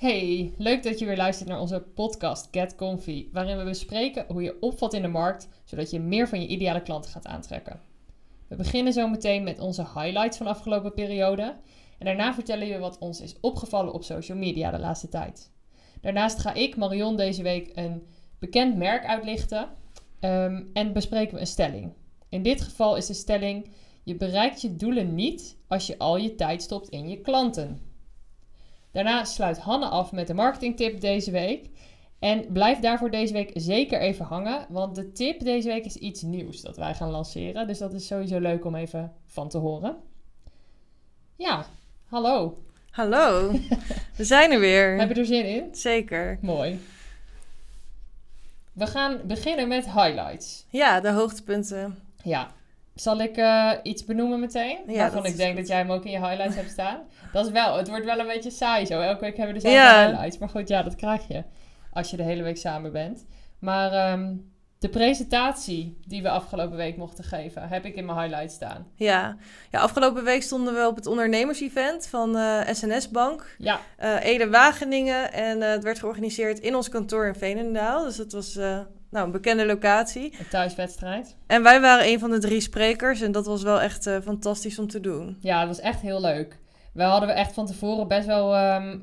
Hey, leuk dat je weer luistert naar onze podcast Get Comfy, waarin we bespreken hoe je opvalt in de markt, zodat je meer van je ideale klanten gaat aantrekken. We beginnen zo meteen met onze highlights van de afgelopen periode en daarna vertellen we wat ons is opgevallen op social media de laatste tijd. Daarnaast ga ik, Marion, deze week een bekend merk uitlichten ehm, en bespreken we een stelling. In dit geval is de stelling: je bereikt je doelen niet als je al je tijd stopt in je klanten. Daarna sluit Hanne af met de marketingtip deze week. En blijf daarvoor deze week zeker even hangen, want de tip deze week is iets nieuws dat wij gaan lanceren. Dus dat is sowieso leuk om even van te horen. Ja, hallo. Hallo, we zijn er weer. Heb je er zin in? Zeker. Mooi. We gaan beginnen met highlights. Ja, de hoogtepunten. Ja. Zal ik uh, iets benoemen meteen? Ja, Waarvan ik denk goed. dat jij hem ook in je highlights hebt staan. Dat is wel, het wordt wel een beetje saai zo. Elke week hebben we dezelfde Ja. highlights. Maar goed, ja, dat krijg je als je de hele week samen bent. Maar ehm, de presentatie die we afgelopen week mochten geven, heb ik in mijn highlights staan. Ja. ja, afgelopen week stonden we op het ondernemersevent van eh, SNS Bank, Ja, eh Ede Wageningen. En eh, het werd georganiseerd in ons kantoor in Veenendaal. Dus dat was eh, nou, een bekende locatie. een thuiswedstrijd. En wij waren een van de drie sprekers. En dat was wel echt eh, fantastisch om te doen. Ja, dat was echt heel leuk. We hadden we echt van tevoren best wel ehm,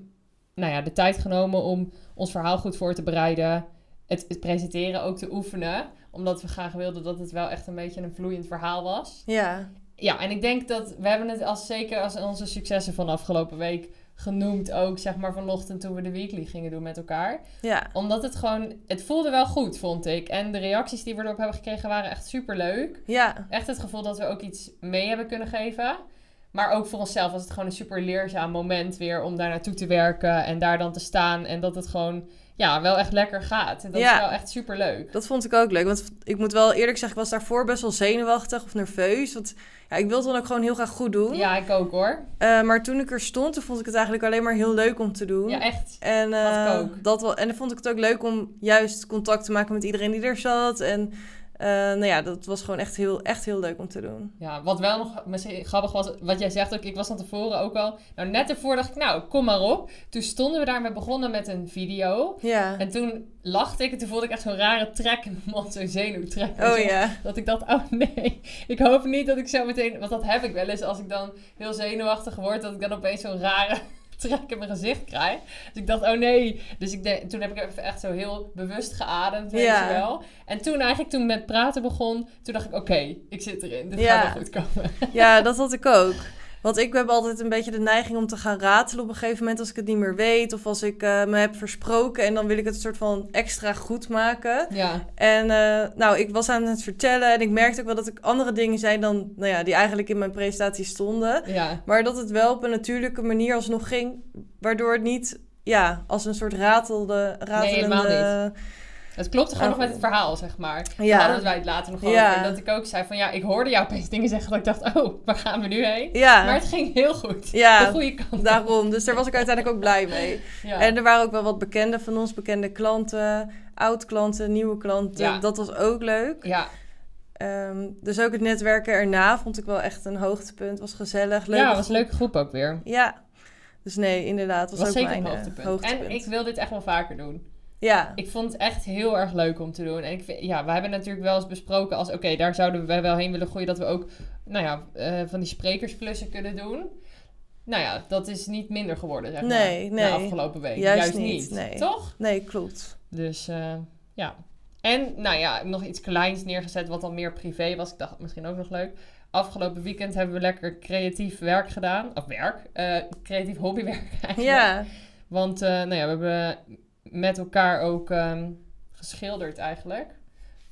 nou ja, de tijd genomen om ons verhaal goed voor te bereiden. Het, het presenteren ook te oefenen. Omdat we graag wilden dat het wel echt een beetje een vloeiend verhaal was. Ja, Ja, en ik denk dat we hebben het als zeker als onze successen van afgelopen week genoemd ook, zeg maar vanochtend toen we de weekly gingen doen met elkaar. ja, Omdat het gewoon, het voelde wel goed, vond ik. En de reacties die we erop hebben gekregen waren echt super leuk. ja, Echt het gevoel dat we ook iets mee hebben kunnen geven. Maar ook voor onszelf was het gewoon een super leerzaam moment weer om daar naartoe te werken en daar dan te staan. En dat het gewoon, ja, wel echt lekker gaat. En dat Ja. is wel echt super leuk. dat vond ik ook leuk. Want ik moet wel eerlijk zeggen, ik was daarvoor best wel zenuwachtig of nerveus. Want ja, ik wilde dan ook gewoon heel graag goed doen. Ja, ik ook hoor. Eh, maar toen ik er stond, toen vond ik het eigenlijk alleen maar heel leuk om te doen. Ja, echt. En, eh, Had ik ook. Dat wel, en dan vond ik het ook leuk om juist contact te maken met iedereen die er zat. En eh, nou ja, dat was gewoon echt heel, echt heel leuk om te doen. Ja, wat wel nog misschien grappig was, wat jij zegt ook, ik was van tevoren ook al. Nou, net ervoor dacht ik, nou, kom maar op. Toen stonden we daar, we begonnen met een video. Ja. En toen lachte ik en toen voelde ik echt zo'n rare trek in mijn mond, zo'n zenuwtrek. Oh Zo- ja. Dat ik dacht, oh nee, ik hoop niet dat ik zo meteen... Want dat heb ik wel eens als ik dan heel zenuwachtig word, dat ik dan opeens zo'n rare trek in mijn gezicht krijg. Dus ik dacht, oh nee. Dus ik denk, toen heb ik even echt zo heel bewust geademd, weet Ja. je wel. En toen eigenlijk, toen met praten begon, toen dacht ik, oké, ik zit erin. Dit Ja. gaat wel goed komen. ja, dat had ik ook. Want ik heb altijd een beetje de neiging om te gaan ratelen op een gegeven moment als ik het niet meer weet. Of als ik eh, me heb versproken en dan wil ik het een soort van extra goed maken. Ja, En eh, nou, ik was aan het vertellen en ik merkte ook wel dat ik andere dingen zei dan, nou ja, die eigenlijk in mijn presentatie stonden. ja. Maar dat het wel op een natuurlijke manier alsnog ging, waardoor het niet, ja, als een soort ratelde, ratelende... helemaal Het klopte gewoon Oh. nog met het verhaal, zeg maar. Ja. Hadden wij het later nog over. Ja. En dat ik ook zei van, ja, ik hoorde jou opeens dingen zeggen dat ik dacht, oh, waar gaan we nu heen? Ja, Maar het ging heel goed. Ja. De goede kant. daarom. Dus daar was ik uiteindelijk ook blij mee. Ja. En er waren ook wel wat bekende van ons, bekende klanten, oud-klanten, nieuwe klanten. Ja. Dat was ook leuk. ja. Ehm, dus ook het netwerken erna vond ik wel echt een hoogtepunt. Was gezellig, leuk. ja, het was een leuke groep ook weer. Ja. Dus nee, inderdaad, was, was ook zeker mijn een eh, hoogtepunt. hoogtepunt. En ik wil dit echt wel vaker doen. Ja, Ik vond het echt heel erg leuk om te doen. En ik vind, ja, we hebben natuurlijk wel eens besproken als, oké, daar zouden we wel heen willen groeien, dat we ook, nou ja, eh, van die sprekersklussen kunnen doen. Nou ja, dat is niet minder geworden, zeg maar. Nee, De nee. afgelopen week. Juist Juist, niet, niet. nee. Toch? nee, klopt. Dus eh, ja. En nou ja, nog iets kleins neergezet wat dan meer privé was. Ik dacht misschien ook nog leuk. Afgelopen weekend hebben we lekker creatief werk gedaan. Of werk. eh, creatief hobbywerk eigenlijk. Ja, Want nou ja, we hebben met elkaar ook ehm, geschilderd eigenlijk.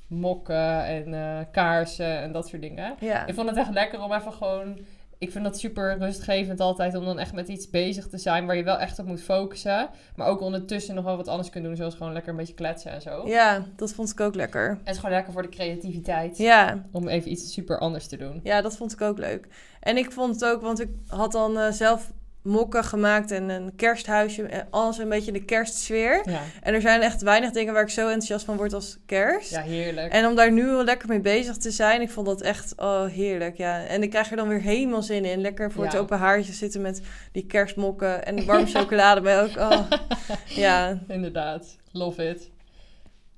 Mokken en eh, kaarsen en dat soort dingen. ja. Ik vond het echt lekker om even gewoon... Ik vind dat super rustgevend altijd om dan echt met iets bezig te zijn waar je wel echt op moet focussen. Maar ook ondertussen nog wel wat anders kunt doen, zoals gewoon lekker een beetje kletsen en zo. Ja, dat vond ik ook lekker. En het is gewoon lekker voor de creativiteit Ja, om even iets super anders te doen. ja, dat vond ik ook leuk. En ik vond het ook, want ik had dan eh, zelf mokken gemaakt en een kersthuisje. En alles een beetje de kerstsfeer. Ja, En er zijn echt weinig dingen waar ik zo enthousiast van word als kerst. ja heerlijk. En om daar nu wel lekker mee bezig te zijn, ik vond dat echt oh, heerlijk. Ja. En ik krijg er dan weer helemaal zin in. Lekker voor het Ja. open haartje zitten met die kerstmokken en warme chocolademelk. Oh, ja, Inderdaad, love it.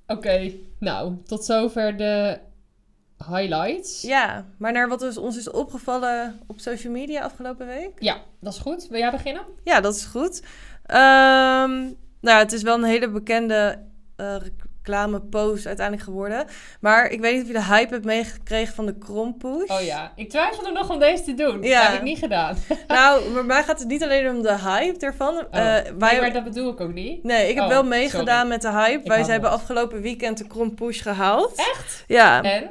Oké, nou, tot zover de highlights. ja, maar naar wat dus ons is opgevallen op social media afgelopen week. Ja, dat is goed. Wil jij beginnen? Ja, dat is goed. Ehm, nou, het is wel een hele bekende eh reclamepost uiteindelijk geworden. Maar ik weet niet of je de hype hebt meegekregen van de krompush. Oh ja, ik twijfelde nog om deze te doen. Ja. Dat heb ik niet gedaan. Nou, bij mij gaat het niet alleen om de hype ervan. Oh. Eh, Nee, wij, maar dat bedoel ik ook niet. Nee, ik heb Oh, wel meegedaan met de hype. Ik Wij hou hebben afgelopen weekend de krompush gehaald. Echt? Ja. En?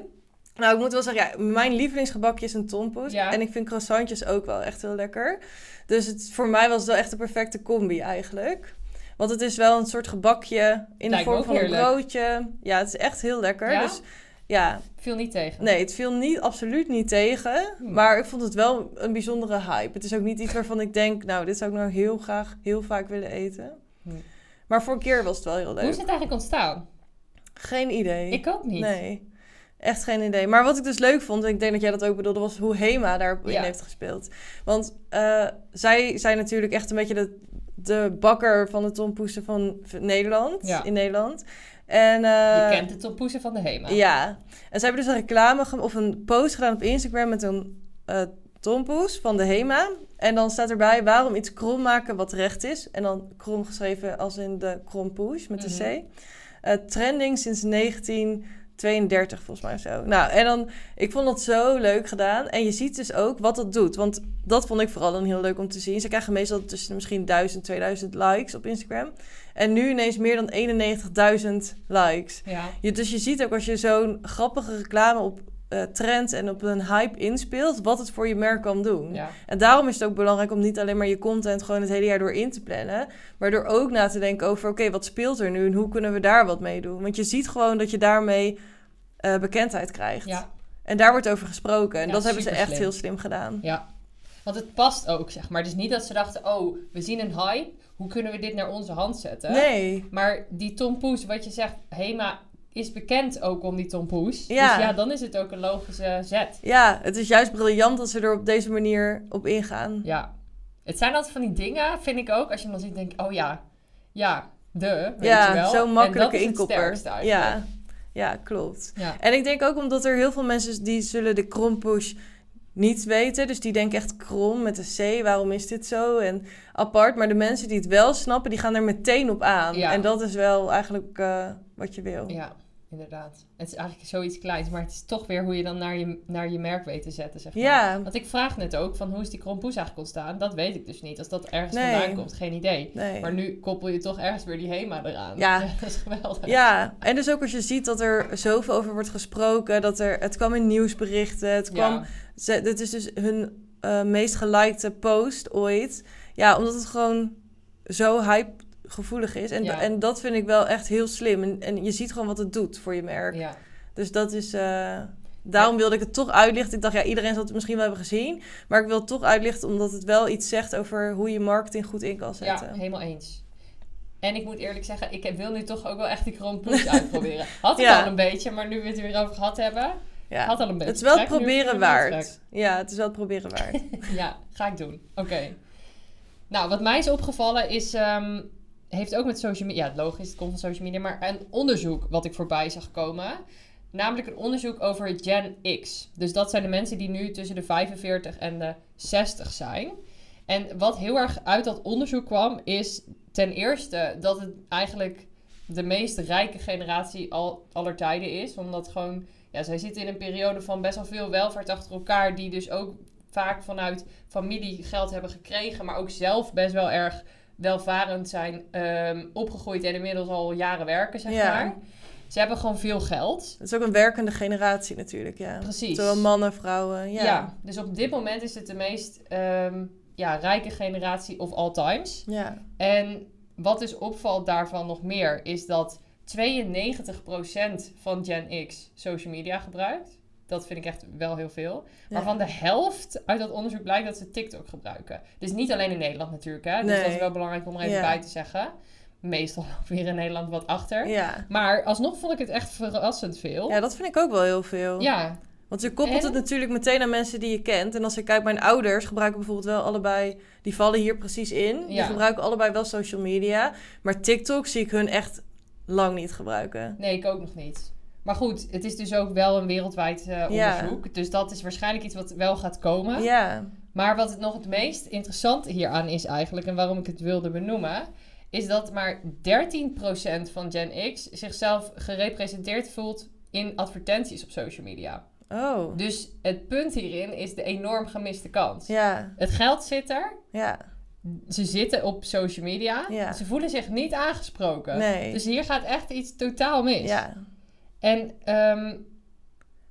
Nou, ik moet wel zeggen, ja, mijn lievelingsgebakje is een tompoes. Ja. En ik vind croissantjes ook wel echt heel lekker. Dus het, voor mij was het wel echt de perfecte combi eigenlijk. Want het is wel een soort gebakje in Lijkt de vorm van een broodje. Ja, het is echt heel lekker. Ja? Dus ja, Viel niet tegen. nee, het viel niet, absoluut niet tegen. Hmm. Maar ik vond het wel een bijzondere hype. Het is ook niet iets waarvan ik denk, nou, dit zou ik nou heel graag, heel vaak willen eten. Hmm. Maar voor een keer was het wel heel Hoe leuk. is het eigenlijk ontstaan? Geen idee. Ik ook niet. Nee, echt geen idee. Maar wat ik dus leuk vond, en ik denk dat jij dat ook bedoelde, was hoe Hema daarop in Ja. heeft gespeeld. Want eh, zij zijn natuurlijk echt een beetje de, de bakker van de tompoesen van Nederland, Ja. in Nederland. En, eh, Je kent de tompoesen van de HEMA. Ja, en ze hebben dus een reclame of een post gedaan op Instagram met een eh tompoes van de Hema. En dan staat erbij waarom iets krom maken wat recht is. En dan krom geschreven als in de krompoes met de Mhm. C. Trending sinds 1932 volgens mij zo. Nou, en dan, ik vond dat zo leuk gedaan. En je ziet dus ook wat dat doet. Want dat vond ik vooral dan heel leuk om te zien. Ze krijgen meestal tussen misschien 1000, 2000 likes op Instagram. En nu ineens meer dan 91.000 likes. Ja. Je, dus je ziet ook als je zo'n grappige reclame op eh, trend en op een hype inspeelt, wat het voor je merk kan doen. ja. En daarom is het ook belangrijk om niet alleen maar je content gewoon het hele jaar door in te plannen, maar door ook na te denken over, oké, wat speelt er nu en hoe kunnen we daar wat mee doen? Want je ziet gewoon dat je daarmee eh, bekendheid krijgt. Ja. En daar wordt over gesproken. En Ja, dat hebben ze echt heel slim gedaan. Ja. Want het past ook, zeg maar. Het is niet dat ze dachten, oh, we zien een hype. Hoe kunnen we dit naar onze hand zetten? Nee. Maar die tompoes, wat je zegt, Hema is bekend ook om die tompoes. Ja. Dus ja, dan is het ook een logische zet. Ja, het is juist briljant dat ze er op deze manier op ingaan. Ja. Het zijn altijd van die dingen, vind ik ook. Als je hem dan ziet, denk ik, oh ja, ja, de, weet ja, je wel. zo'n makkelijke inkopper. Ja. ja, klopt. Ja. En ik denk ook omdat er heel veel mensen die zullen de krompush niet weten. Dus die denken echt krom met een C. Waarom is dit zo? En apart. Maar de mensen die het wel snappen, die gaan er meteen op aan. Ja. En dat is wel eigenlijk eh, wat je wil. Ja, inderdaad. Het is eigenlijk zoiets kleins, maar het is toch weer hoe je dan naar je, naar je merk weet te zetten, zeg maar. Ja. Want ik vraag net ook van hoe is die krompoes eigenlijk ontstaan? Dat weet ik dus niet. Als dat ergens Nee. vandaan komt, geen idee. Nee. Maar nu koppel je toch ergens weer die HEMA eraan. Ja. dat is geweldig. Ja, en dus ook als je ziet dat er zoveel over wordt gesproken, dat er, het kwam in nieuwsberichten, het kwam, Ja. ze, dit is dus hun eh, meest gelikte post ooit. Ja, omdat het gewoon zo hype gevoelig is. En, Ja. en dat vind ik wel echt heel slim. En, en je ziet gewoon wat het doet voor je merk. ja. Dus dat is. eh, daarom wilde ik het toch uitlichten. Ik dacht, ja, iedereen zal het misschien wel hebben gezien. Maar ik wil het toch uitlichten omdat het wel iets zegt over hoe je marketing goed in kan Ja, zetten. helemaal eens. En ik moet eerlijk zeggen, ik heb- wil nu toch ook wel echt die krompoes uitproberen. Had ik Ja. al een beetje, maar nu we het er weer over gehad hebben, Ja. had al een beetje. Het is wel het proberen waard. Ja, het is wel het proberen waard. Ja, ga ik doen. Oké. Nou, wat mij is opgevallen is, ehm, heeft ook met social media, ja, logisch, het komt van social media, maar een onderzoek wat ik voorbij zag komen. Namelijk een onderzoek over Gen X. Dus dat zijn de mensen die nu tussen de 45 en de 60 zijn. En wat heel erg uit dat onderzoek kwam, is ten eerste dat het eigenlijk de meest rijke generatie al, aller tijden is. Omdat gewoon, ja, zij zitten in een periode van best wel veel welvaart achter elkaar, die dus ook vaak vanuit familie geld hebben gekregen, maar ook zelf best wel erg welvarend zijn ehm, opgegroeid en inmiddels al jaren werken, zeg Ja. maar. Ze hebben gewoon veel geld. Het is ook een werkende generatie natuurlijk, ja. Precies. Zowel mannen, vrouwen, ja. Ja. dus op dit moment is het de meest ehm, ja, rijke generatie of all times. Ja. En wat dus opvalt daarvan nog meer, is dat 92% van Gen X social media gebruikt. Dat vind ik echt wel heel veel. Maar van de helft uit dat onderzoek blijkt dat ze TikTok gebruiken. Dus niet alleen in Nederland natuurlijk, hè. Dus Nee. dat is wel belangrijk om er even bij te zeggen. Meestal weer in Nederland wat achter. Ja. Maar alsnog vond ik het echt verrassend veel. ja, dat vind ik ook wel heel veel. Ja, Want je koppelt En? het natuurlijk meteen aan mensen die je kent. En als ik kijk, mijn ouders gebruiken bijvoorbeeld wel allebei... Die vallen hier precies in. Die Ja. gebruiken allebei wel social media. Maar TikTok zie ik hun echt lang niet gebruiken. nee, ik ook nog niet. Maar goed, het is dus ook wel een wereldwijd eh, Ja. onderzoek. Dus dat is waarschijnlijk iets wat wel gaat komen. Ja. Maar wat het nog het meest interessante hieraan is eigenlijk, en waarom ik het wilde benoemen, is dat maar 13% van Gen X zichzelf gerepresenteerd voelt in advertenties op social media. Oh. Dus het punt hierin is de enorm gemiste kans. Ja. Het geld zit er, Ja. ze zitten op social media, Ja. ze voelen zich niet aangesproken. Nee. Dus hier gaat echt iets totaal mis. Ja. En ehm,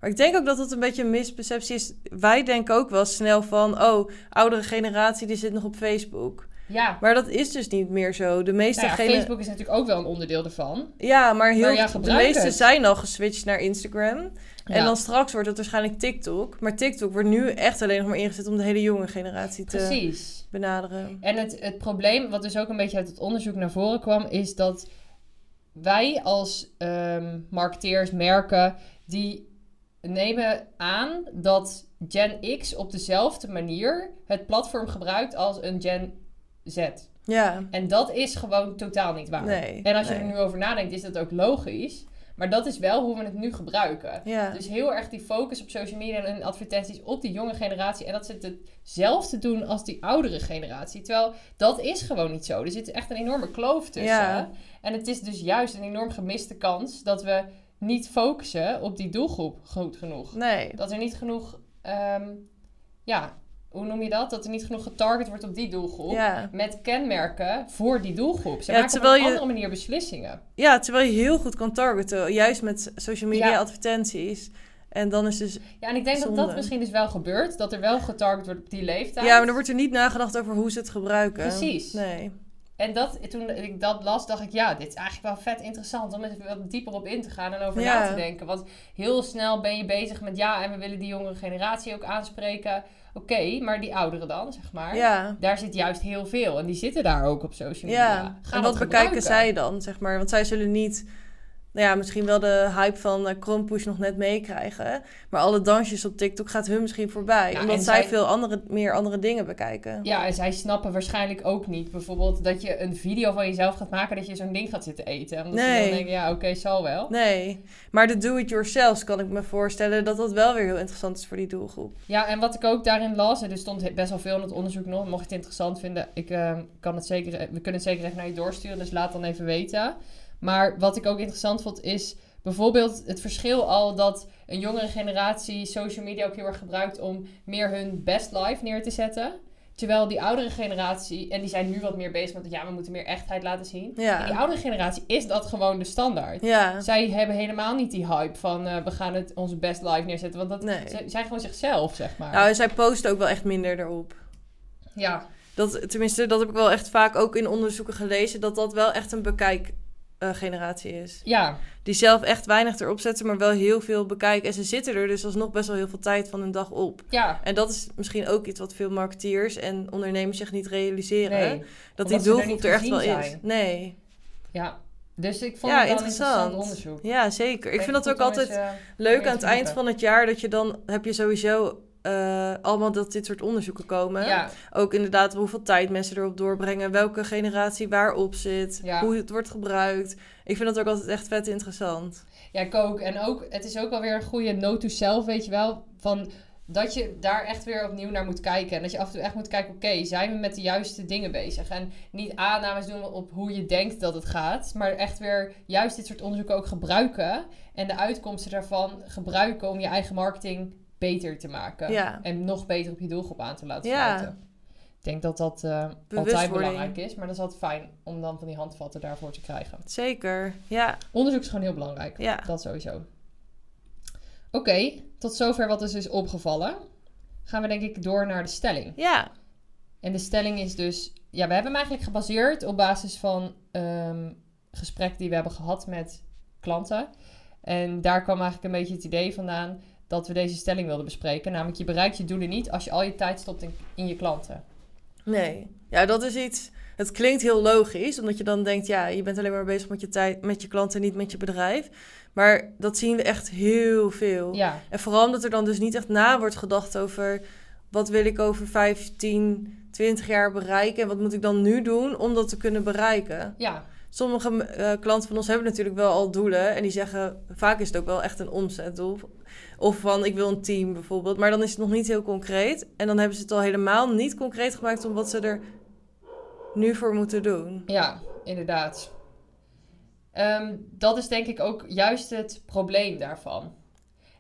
Maar ik denk ook dat het een beetje een misperceptie is. Wij denken ook wel snel van... Oh, oudere generatie die zit nog op Facebook. ja, Maar dat is dus niet meer zo. De meeste nou ja, gene- Facebook is natuurlijk ook wel een onderdeel ervan. Ja, maar heel, Maar ja, de meeste het. zijn al geswitcht naar Instagram. Ja. En dan straks wordt het waarschijnlijk TikTok. Maar TikTok wordt nu echt alleen nog maar ingezet om de hele jonge generatie te Precies. benaderen. En het, het probleem, wat dus ook een beetje uit het onderzoek naar voren kwam, is dat wij als ehm, marketeers, merken, die nemen aan dat Gen X op dezelfde manier het platform gebruikt als een Gen Z. Ja, En dat is gewoon totaal niet waar. Nee, en als je nee. er nu over nadenkt, is dat ook logisch. Maar dat is wel hoe we het nu gebruiken. ja. Dus heel erg die focus op social media en advertenties op die jonge generatie. En dat ze hetzelfde doen als die oudere generatie. Terwijl dat is gewoon niet zo. Er zit echt een enorme kloof tussen. Ja. En het is dus juist een enorm gemiste kans dat we niet focussen op die doelgroep goed genoeg. Nee. Dat er niet genoeg, ehm, ja, hoe noem je dat? Dat er niet genoeg getarget wordt op die doelgroep. Ja. Met kenmerken voor die doelgroep. Ze Ja, maken op een je- andere manier beslissingen. ja, terwijl je heel goed kan targeten. Juist met social media Ja. advertenties. En dan is dus... Ja, en ik denk dat Zonde. dat misschien dus wel gebeurt. Dat er wel getarget wordt op die leeftijd. Ja, maar er wordt er niet nagedacht over hoe ze het gebruiken. Precies. Nee. En dat, toen ik dat las, dacht ik, ja, dit is eigenlijk wel vet interessant om even wat dieper op in te gaan en over Ja. na te denken. Want heel snel ben je bezig met, ja, en we willen die jongere generatie ook aanspreken. Oké, maar die ouderen dan, zeg maar. Ja. Daar zit juist heel veel. En die zitten daar ook op social media. Ja, en wat bekijken gebruiken. zij dan, zeg maar? Want zij zullen niet, nou ja, misschien wel de hype van uh, nog net meekrijgen. Maar alle dansjes op TikTok gaat hun misschien voorbij. Ja, omdat zij zij- veel andere, meer andere dingen bekijken. Ja, en zij snappen waarschijnlijk ook niet. Bijvoorbeeld dat je een video van jezelf gaat maken dat je zo'n ding gaat zitten eten. Omdat ze Nee. dan denken, ja, oké, zal wel. Nee, maar de do-it-yourself kan ik me voorstellen dat dat wel weer heel interessant is voor die doelgroep. Ja, en wat ik ook daarin las, en er stond best wel veel in het onderzoek nog, mocht je het interessant vinden, ik, eh, kan het zeker, we kunnen het zeker even naar je doorsturen, dus laat dan even weten. Maar wat ik ook interessant vond is bijvoorbeeld het verschil al dat een jongere generatie social media ook heel erg gebruikt om meer hun best life neer te zetten. Terwijl die oudere generatie, en die zijn nu wat meer bezig met, ja, we moeten meer echtheid laten zien. Ja. En die oudere generatie is dat gewoon de standaard. Ja, Zij hebben helemaal niet die hype van eh, we gaan het onze best life neerzetten. Want dat Nee. ze zijn gewoon zichzelf, zeg maar. nou, en zij posten ook wel echt minder erop. ja, Dat, tenminste, dat heb ik wel echt vaak ook in onderzoeken gelezen, dat dat wel echt een bekijkgeneratie is. ja, Die zelf echt weinig erop zetten, maar wel heel veel bekijken. En ze zitten er dus alsnog best wel heel veel tijd van hun dag op. ja. En dat is misschien ook iets wat veel marketeers en ondernemers zich niet realiseren. Nee, dat die er doelgroep er echt wel is. Nee. ja. Dus ik vond Ja, het interessant. interessant onderzoek. Ja, zeker. Ik vind dat ook altijd eh, leuk aan het eind van het jaar. Dat je dan heb je sowieso eh, allemaal dat dit soort onderzoeken komen. Ja, Ook inderdaad hoeveel tijd mensen erop doorbrengen. Welke generatie waarop zit. Ja. Hoe het wordt gebruikt. Ik vind dat ook altijd echt vet interessant. ja, ik ook. En ook, het is ook alweer een goede note to self, weet je wel. Van dat je daar echt weer opnieuw naar moet kijken. En dat je af en toe echt moet kijken, oké, zijn we met de juiste dingen bezig? En niet aannames doen op hoe je denkt dat het gaat. Maar echt weer juist dit soort onderzoeken ook gebruiken. En de uitkomsten daarvan gebruiken om je eigen marketing beter te maken. Ja. En nog beter op je doelgroep aan te laten Ja. sluiten. Ik denk dat dat eh, altijd belangrijk is. Maar dat is altijd fijn om dan van die handvatten daarvoor te krijgen. Zeker. Ja. Onderzoek is gewoon heel belangrijk. Ja. Dat sowieso. Oké, tot zover wat is dus opgevallen. Gaan we denk ik door naar de stelling. Ja. En de stelling is dus... Ja, we hebben hem eigenlijk gebaseerd op basis van ehm gesprekken die we hebben gehad met klanten. En daar kwam eigenlijk een beetje het idee vandaan dat we deze stelling wilden bespreken. Namelijk, je bereikt je doelen niet als je al je tijd stopt in, in je klanten. Nee. Ja, dat is iets. Het klinkt heel logisch, omdat je dan denkt, ja, je bent alleen maar bezig met je tijd, met je klanten, niet met je bedrijf. Maar dat zien we echt heel veel. Ja, En vooral omdat er dan dus niet echt na wordt gedacht over wat wil ik over 15, 20 jaar bereiken en wat moet ik dan nu doen om dat te kunnen bereiken. ja, Sommige eh, klanten van ons hebben natuurlijk wel al doelen en die zeggen vaak is het ook wel echt een omzetdoel. Of van ik wil een team bijvoorbeeld, maar dan is het nog niet heel concreet en dan hebben ze het al helemaal niet concreet gemaakt om wat ze er nu voor moeten doen. ja, inderdaad. Ehm, dat is denk ik ook juist het probleem daarvan.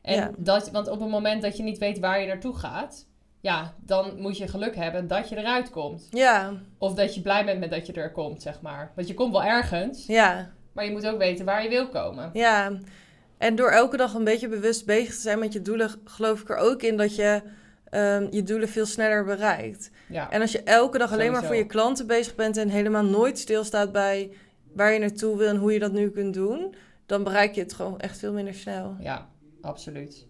En Ja. dat, want op het moment dat je niet weet waar je naartoe gaat, ja, dan moet je geluk hebben dat je eruit komt. Ja, Of dat je blij bent met dat je er komt, zeg maar. Want je komt wel ergens, ja, maar je moet ook weten waar je wil komen. ja. En door elke dag een beetje bewust bezig te zijn met je doelen, geloof ik er ook in dat je ehm, je doelen veel sneller bereikt. Ja, En als je elke dag alleen maar voor je klanten bezig bent en helemaal nooit stilstaat bij waar je naartoe wil en hoe je dat nu kunt doen, dan bereik je het gewoon echt veel minder snel. ja, absoluut.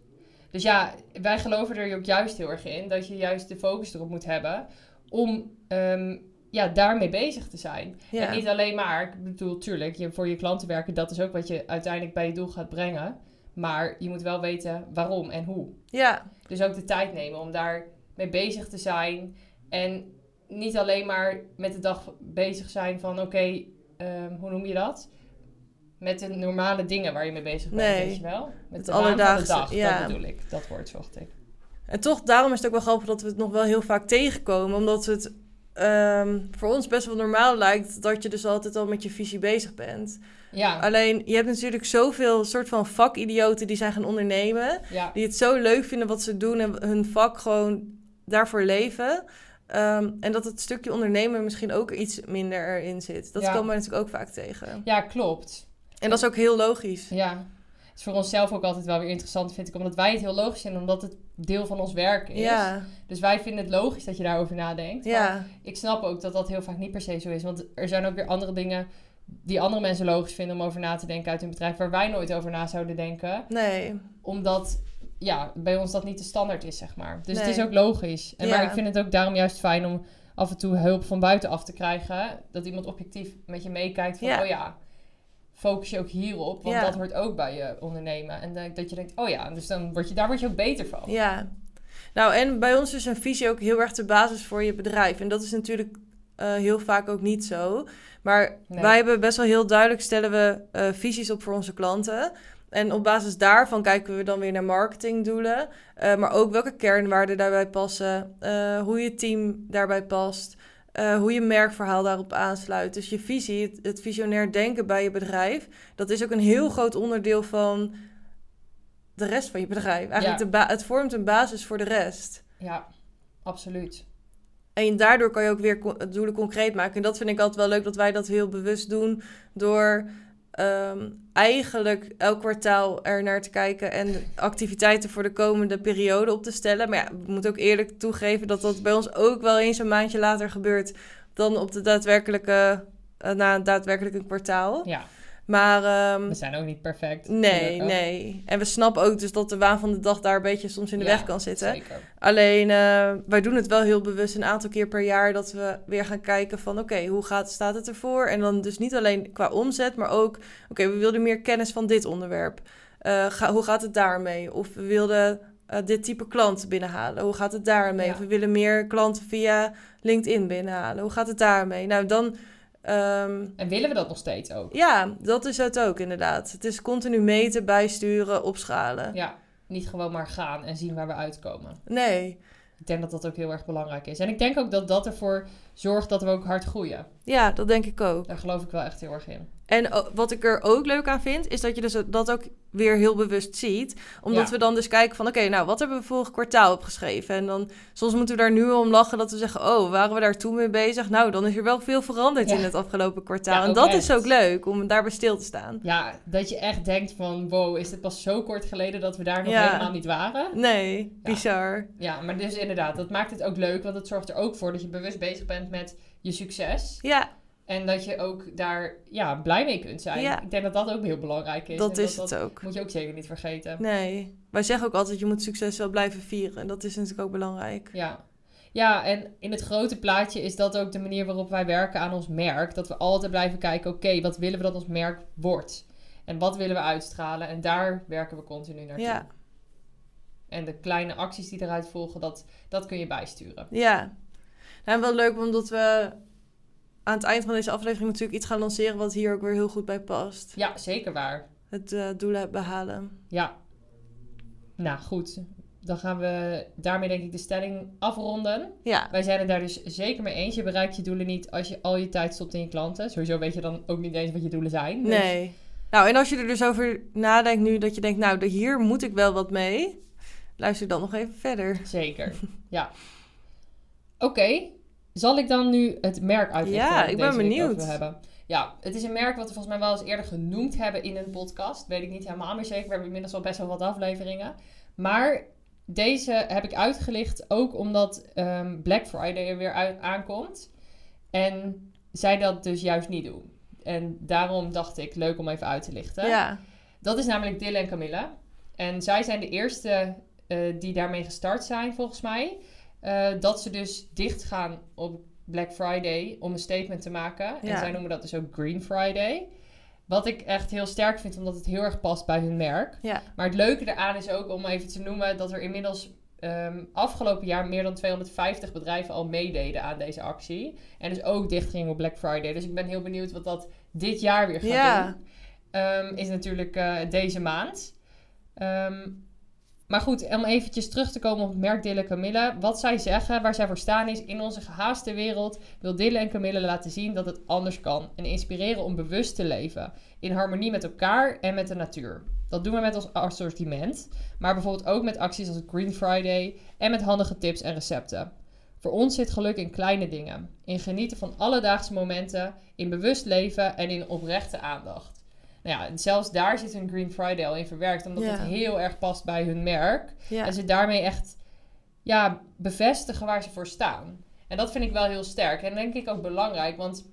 Dus ja, wij geloven er ook juist heel erg in dat je juist de focus erop moet hebben om ehm, ja, daarmee bezig te zijn. Ja, En niet alleen maar, ik bedoel, tuurlijk, je, voor je klanten werken, dat is ook wat je uiteindelijk bij je doel gaat brengen. Maar je moet wel weten waarom en hoe. ja, Dus ook de tijd nemen om daar mee bezig te zijn. En niet alleen maar met de dag bezig zijn van, oké, ehm, hoe noem je dat? Met de normale dingen waar je mee bezig bent, Nee. weet je wel? Met de alledaagse, dag, ja. dat bedoel ik. Dat woord zocht ik. En toch, daarom is het ook wel grappig dat we het nog wel heel vaak tegenkomen. Omdat het ehm, voor ons best wel normaal lijkt dat je dus altijd al met je visie bezig bent. Ja, Alleen, je hebt natuurlijk zoveel soort van vakidioten die zijn gaan ondernemen. ja, Die het zo leuk vinden wat ze doen en hun vak gewoon daarvoor leven. Ehm, en dat het stukje ondernemen misschien ook iets minder erin zit. Dat Ja. komen we natuurlijk ook vaak tegen. ja, klopt. En dat is ook heel logisch. Ja, het is voor onszelf ook altijd wel weer interessant, vind ik. Omdat wij het heel logisch vinden, omdat het deel van ons werk is. Ja, Dus wij vinden het logisch dat je daarover nadenkt. Maar ik snap ook dat dat heel vaak niet per se zo is. Want er zijn ook weer andere dingen die andere mensen logisch vinden om over na te denken uit hun bedrijf, waar wij nooit over na zouden denken. nee. Omdat ja, bij ons dat niet de standaard is, zeg maar. Dus het is ook logisch. En Ja. maar ik vind het ook daarom juist fijn om af en toe hulp van buitenaf te krijgen. Dat iemand objectief met je meekijkt van, Ja. oh ja, focus je ook hierop. Want Ja. dat hoort ook bij je ondernemen. En dat- dat je denkt, oh ja, dus dan word je, daar word je ook beter van. Ja. Nou, en bij ons is een visie ook heel erg de basis voor je bedrijf. En dat is natuurlijk eh, heel vaak ook niet zo. Maar Nee. wij hebben best wel heel duidelijk stellen we eh, visies op voor onze klanten. En op basis daarvan kijken we dan weer naar marketingdoelen. eh, maar ook welke kernwaarden daarbij passen. hoe je team daarbij past. Eh, hoe je merkverhaal daarop aansluit. Dus je visie, het, het visionair denken bij je bedrijf. Dat is ook een heel groot onderdeel van de rest van je bedrijf. Eigenlijk Ja. de ba- het vormt een basis voor de rest. Ja, absoluut. En daardoor kan je ook weer doelen concreet maken. En dat vind ik altijd wel leuk dat wij dat heel bewust doen. Door ehm, eigenlijk elk kwartaal er naar te kijken en activiteiten voor de komende periode op te stellen. Maar ja, we moeten ook eerlijk toegeven dat dat bij ons ook wel eens een maandje later gebeurt dan op de daadwerkelijke, eh, na een daadwerkelijke kwartaal. Ja, Maar ehm, we zijn ook niet perfect. nee, nee. En we snappen ook dus dat de waan van de dag daar een beetje soms in de Ja, weg kan zitten. Zeker. Alleen, eh, wij doen het wel heel bewust een aantal keer per jaar dat we weer gaan kijken van oké, hoe gaat, staat het ervoor? En dan dus niet alleen qua omzet, maar ook oké, we wilden meer kennis van dit onderwerp. Eh, ga, hoe gaat het daarmee? Of we wilden eh, dit type klant binnenhalen. Hoe gaat het daarmee? Ja. Of we willen meer klanten via LinkedIn binnenhalen. Hoe gaat het daarmee? Nou, dan... ehm, En willen we dat nog steeds ook? ja, dat is het ook inderdaad. Het is continu meten, bijsturen, opschalen. Ja, niet gewoon maar gaan en zien waar we uitkomen. Nee, Ik denk dat dat ook heel erg belangrijk is. En ik denk ook dat dat ervoor zorgt dat we ook hard groeien. ja, dat denk ik ook. Daar geloof ik wel echt heel erg in. En wat ik er ook leuk aan vind, is dat je dus dat ook weer heel bewust ziet. Omdat Ja. we dan dus kijken van, oké, nou, wat hebben we vorig kwartaal opgeschreven? En dan, soms moeten we daar nu om lachen dat we zeggen, oh, waren we daar toen mee bezig? Nou, dan is er wel veel veranderd Ja. in het afgelopen kwartaal. Ja, en dat echt. is ook leuk, om daarbij stil te staan. Ja, dat je echt denkt van... Wow, is dit pas zo kort geleden dat we daar nog helemaal niet waren? Nee, bizar. Ja, maar dus inderdaad, dat maakt het ook leuk. Want het zorgt er ook voor dat je bewust bezig bent met je succes. Ja, En dat je ook daar ja, blij mee kunt zijn. Ja. Ik denk dat dat ook heel belangrijk is. Dat En is het ook. moet je ook zeker niet vergeten. Nee. Wij zeggen ook altijd, je moet succes wel blijven vieren. En dat is natuurlijk ook belangrijk. Ja. ja, en in het grote plaatje is dat ook de manier waarop wij werken aan ons merk. Dat we altijd blijven kijken, oké, wat willen we dat ons merk wordt? En wat willen we uitstralen? En daar werken we continu naartoe. Ja. En de kleine acties die eruit volgen, dat, dat kun je bijsturen. Ja. En wel leuk, omdat we aan het eind van deze aflevering natuurlijk iets gaan lanceren... wat hier ook weer heel goed bij past. Ja, zeker waar. Het eh, doelen behalen. Ja. Nou goed, dan gaan we daarmee denk ik de stelling afronden. Ja. Wij zijn het daar dus zeker mee eens. Je bereikt je doelen niet als je al je tijd stopt in je klanten. Sowieso weet je dan ook niet eens wat je doelen zijn. Dus Nee. Nou, en als je er dus over nadenkt nu, dat je denkt, nou, hier moet ik wel wat mee. Luister dan nog even verder. Zeker, ja. Oké, zal ik dan nu het merk uitleggen? Ja, ik ben benieuwd. hebben? Ja, het is een merk wat we volgens mij wel eens eerder genoemd hebben in een podcast. Weet ik niet helemaal meer zeker. We hebben inmiddels al best wel wat afleveringen. Maar deze heb ik uitgelicht ook omdat ehm, Black Friday er weer uit, aankomt. En zij dat dus juist niet doen. En daarom dacht ik, leuk om even uit te lichten. Ja. Dat is namelijk Dille en Camilla. En zij zijn de eerste eh, die daarmee gestart zijn, volgens mij. Eh, dat ze dus dicht gaan op Black Friday om een statement te maken. En zij noemen dat dus ook Green Friday. Wat ik echt heel sterk vind, omdat het heel erg past bij hun merk. Ja. Maar het leuke eraan is ook om even te noemen dat er inmiddels ehm, afgelopen jaar meer dan 250 bedrijven al meededen aan deze actie. En dus ook dicht gingen op Black Friday. Dus ik ben heel benieuwd wat dat dit jaar weer gaat Ja. doen. Ehm, is natuurlijk eh, deze maand. Ehm, maar goed, om eventjes terug te komen op het merk Dille en Camille. Wat zij zeggen, waar zij voor staan is... in onze gehaaste wereld wil Dille en Camille laten zien dat het anders kan. En inspireren om bewust te leven. In harmonie met elkaar en met de natuur. Dat doen we met ons assortiment. Maar bijvoorbeeld ook met acties als Green Friday... en met handige tips en recepten. Voor ons zit geluk in kleine dingen. In genieten van alledaagse momenten... in bewust leven en in oprechte aandacht. Nou ja, en zelfs daar zit hun Green Friday al in verwerkt, omdat Ja. het heel erg past bij hun merk. Ja. En ze daarmee echt ja, bevestigen waar ze voor staan. En dat vind ik wel heel sterk. En denk ik ook belangrijk, want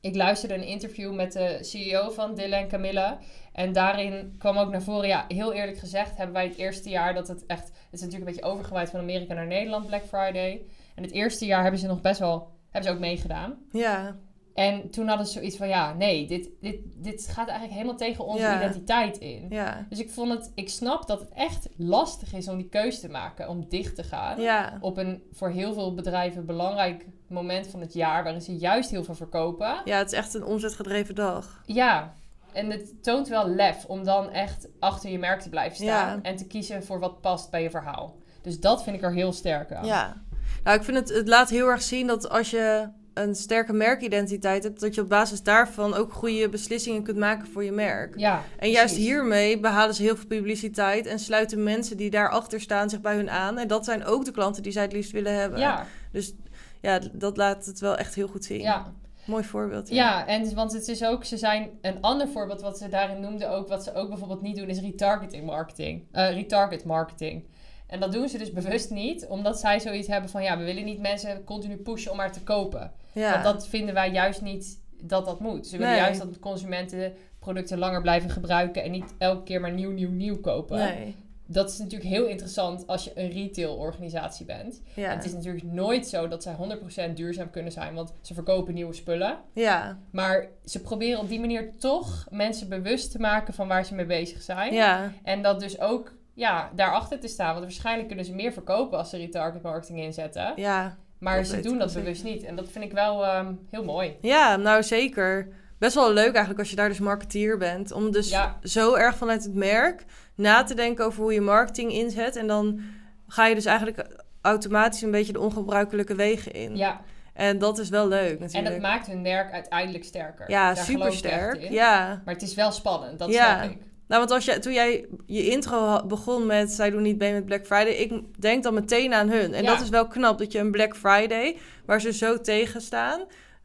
ik luisterde een interview met de CEO van en Camilla. En daarin kwam ook naar voren, ja, heel eerlijk gezegd, hebben wij het eerste jaar dat het echt... Het is natuurlijk een beetje overgewaaid van Amerika naar Nederland, Black Friday. En het eerste jaar hebben ze nog best wel, hebben ze ook meegedaan. Ja. En toen hadden ze zoiets van, ja, nee, dit, dit, dit gaat eigenlijk helemaal tegen onze Ja. identiteit in. Ja. Dus ik vond het, ik snap dat het echt lastig is om die keuze te maken, om dicht te gaan. Ja. Op een voor heel veel bedrijven belangrijk moment van het jaar, waarin ze juist heel veel verkopen. Ja, het is echt een omzetgedreven dag. Ja, en het toont wel lef om dan echt achter je merk te blijven staan en te kiezen voor wat past bij je verhaal. Dus dat vind ik er heel sterk aan. Ja. Nou, ik vind het, het laat heel erg zien dat als je een sterke merkidentiteit hebt, dat je op basis daarvan ook goede beslissingen kunt maken voor je merk. Ja, En juist hiermee behalen ze heel veel publiciteit en sluiten mensen die daarachter staan zich bij hun aan. En dat zijn ook de klanten die zij het liefst willen hebben. Ja, Dus ja, dat laat het wel echt heel goed zien. ja. Mooi voorbeeld. Ja, en want het is ook, ze zijn een ander voorbeeld wat ze daarin noemden ook, wat ze ook bijvoorbeeld niet doen, is retargeting marketing. Eh, retarget marketing. En dat doen ze dus bewust niet, omdat zij zoiets hebben van, ja, we willen niet mensen continu pushen om maar te kopen. Ja. Want dat vinden wij juist niet dat dat moet. Ze willen Nee. juist dat consumenten producten langer blijven gebruiken en niet elke keer maar nieuw, nieuw, nieuw kopen. Nee. Dat is natuurlijk heel interessant als je een retailorganisatie bent. Ja. En het is natuurlijk nooit zo dat zij 100% duurzaam kunnen zijn, want ze verkopen nieuwe spullen. ja. Maar ze proberen op die manier toch mensen bewust te maken van waar ze mee bezig zijn. Ja. En dat dus ook ja, daarachter te staan. Want waarschijnlijk kunnen ze meer verkopen als ze retarget marketing inzetten. Ja. Maar dat ze doen dat bewust niet. En dat vind ik wel ehm, heel mooi. Ja, nou zeker. Best wel leuk eigenlijk als je daar dus marketeer bent. Om dus Ja. zo erg vanuit het merk na te denken over hoe je marketing inzet. En dan ga je dus eigenlijk automatisch een beetje de ongebruikelijke wegen in. Ja, En dat is wel leuk en natuurlijk. dat maakt hun werk uiteindelijk sterker. ja, super sterk. Ja. Maar het is wel spannend, dat Ja. snap ik. Nou, want als je, toen jij je intro begon met zij doen niet mee met Black Friday, ik denk dan meteen aan hun. En Ja. dat is wel knap dat je een Black Friday, waar ze zo tegen staan,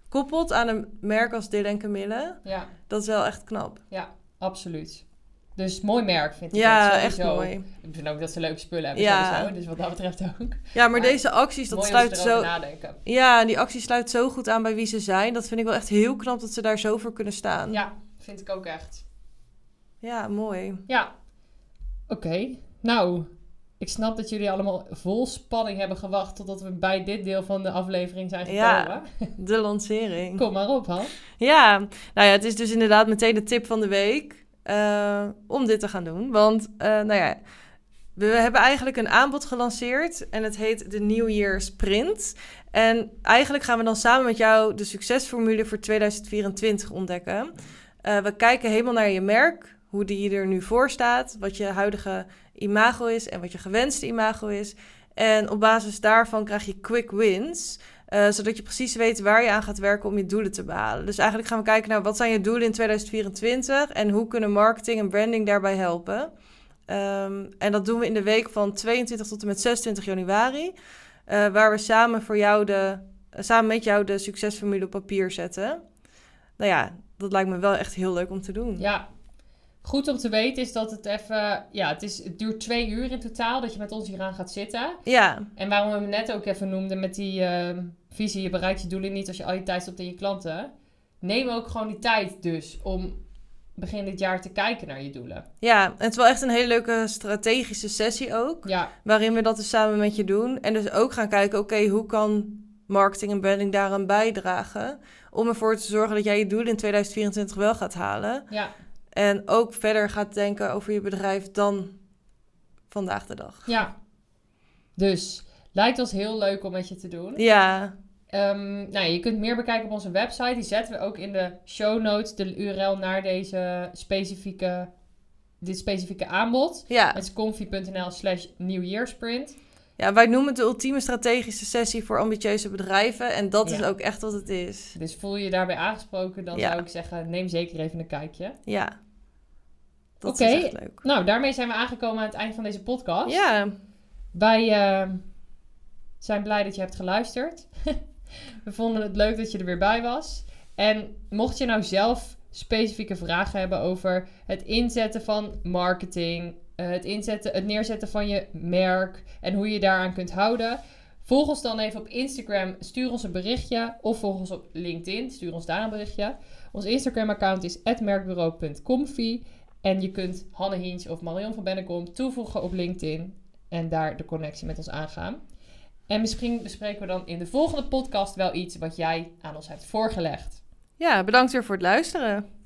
koppelt aan een merk als Dylan Camille. Ja, Dat is wel echt knap. ja, absoluut. Dus mooi merk vind ik Ja, echt mooi. Ik vind ook dat ze leuke spullen hebben Ja. sowieso. Dus wat dat betreft ook. Ja, maar Maar deze acties, dat sluit zo... nadenken. Ja, die actie sluit zo goed aan bij wie ze zijn. Dat vind ik wel echt heel knap dat ze daar zo voor kunnen staan. Ja, vind ik ook echt. Ja, mooi. Ja. Oké. Nou, ik snap dat jullie allemaal vol spanning hebben gewacht totdat we bij dit deel van de aflevering zijn gekomen. Ja. De lancering. Kom maar op, Han. Ja, nou ja, het is dus inderdaad meteen de tip van de week eh, om dit te gaan doen. Want, eh, nou ja, we hebben eigenlijk een aanbod gelanceerd en het heet de New Year Sprint. En eigenlijk gaan we dan samen met jou de succesformule voor 2024 ontdekken. Eh, we kijken helemaal naar je merk, hoe die er nu voor staat, wat je huidige imago is en wat je gewenste imago is. En op basis daarvan krijg je quick wins. Eh, zodat je precies weet waar je aan gaat werken om je doelen te behalen. Dus eigenlijk gaan we kijken naar wat zijn je doelen in 2024 en hoe kunnen marketing en branding daarbij helpen. Ehm, en dat doen we in de week van 22 tot en met 26 januari, eh, waar we samen, voor jou de, eh, samen met jou de succesformule op papier zetten. Nou ja, dat lijkt me wel echt heel leuk om te doen. Ja. Goed om te weten is dat het even... Ja, het, is, het duurt twee uur in totaal dat je met ons hieraan gaat zitten. Ja, En waarom we hem net ook even noemden met die ehm, visie... je bereikt je doelen niet als je al je tijd stopt in je klanten. Neem ook gewoon die tijd dus om begin dit jaar te kijken naar je doelen. ja, en het is wel echt een hele leuke strategische sessie ook. Ja, waarin we dat dus samen met je doen. En dus ook gaan kijken, oké, hoe kan marketing en branding daaraan bijdragen? Om ervoor te zorgen dat jij je doelen in 2024 wel gaat halen. ja, En ook verder gaat denken over je bedrijf dan vandaag de dag. ja. Dus, lijkt ons heel leuk om met je te doen. Ja, Ehm, nou, je kunt meer bekijken op onze website. Die zetten we ook in de show notes. De URL naar deze specifieke, dit specifieke aanbod. ja. Het is comfy.nl slash nieuwjaarsprint. ja, wij noemen het de ultieme strategische sessie voor ambitieuze bedrijven. En dat is ook echt wat het is. Dus voel je je daarbij aangesproken, dan Ja. zou ik zeggen, neem zeker even een kijkje. Ja, dat Oké. is echt leuk. Nou, daarmee zijn we aangekomen aan het eind van deze podcast. Ja, Wij eh, zijn blij dat je hebt geluisterd. we vonden het leuk dat je er weer bij was. En mocht je nou zelf specifieke vragen hebben over het inzetten van marketing, eh, het, inzetten, het neerzetten van je merk en hoe je daaraan kunt houden, volg ons dan even op Instagram, stuur ons een berichtje of volg ons op LinkedIn, stuur ons daar een berichtje. Ons Instagram-account is merkbureau.comfy en je kunt Hanne Hiens of Marion van Bennekom toevoegen op LinkedIn en daar de connectie met ons aangaan. En misschien bespreken we dan in de volgende podcast wel iets wat jij aan ons hebt voorgelegd. ja bedankt weer voor het luisteren.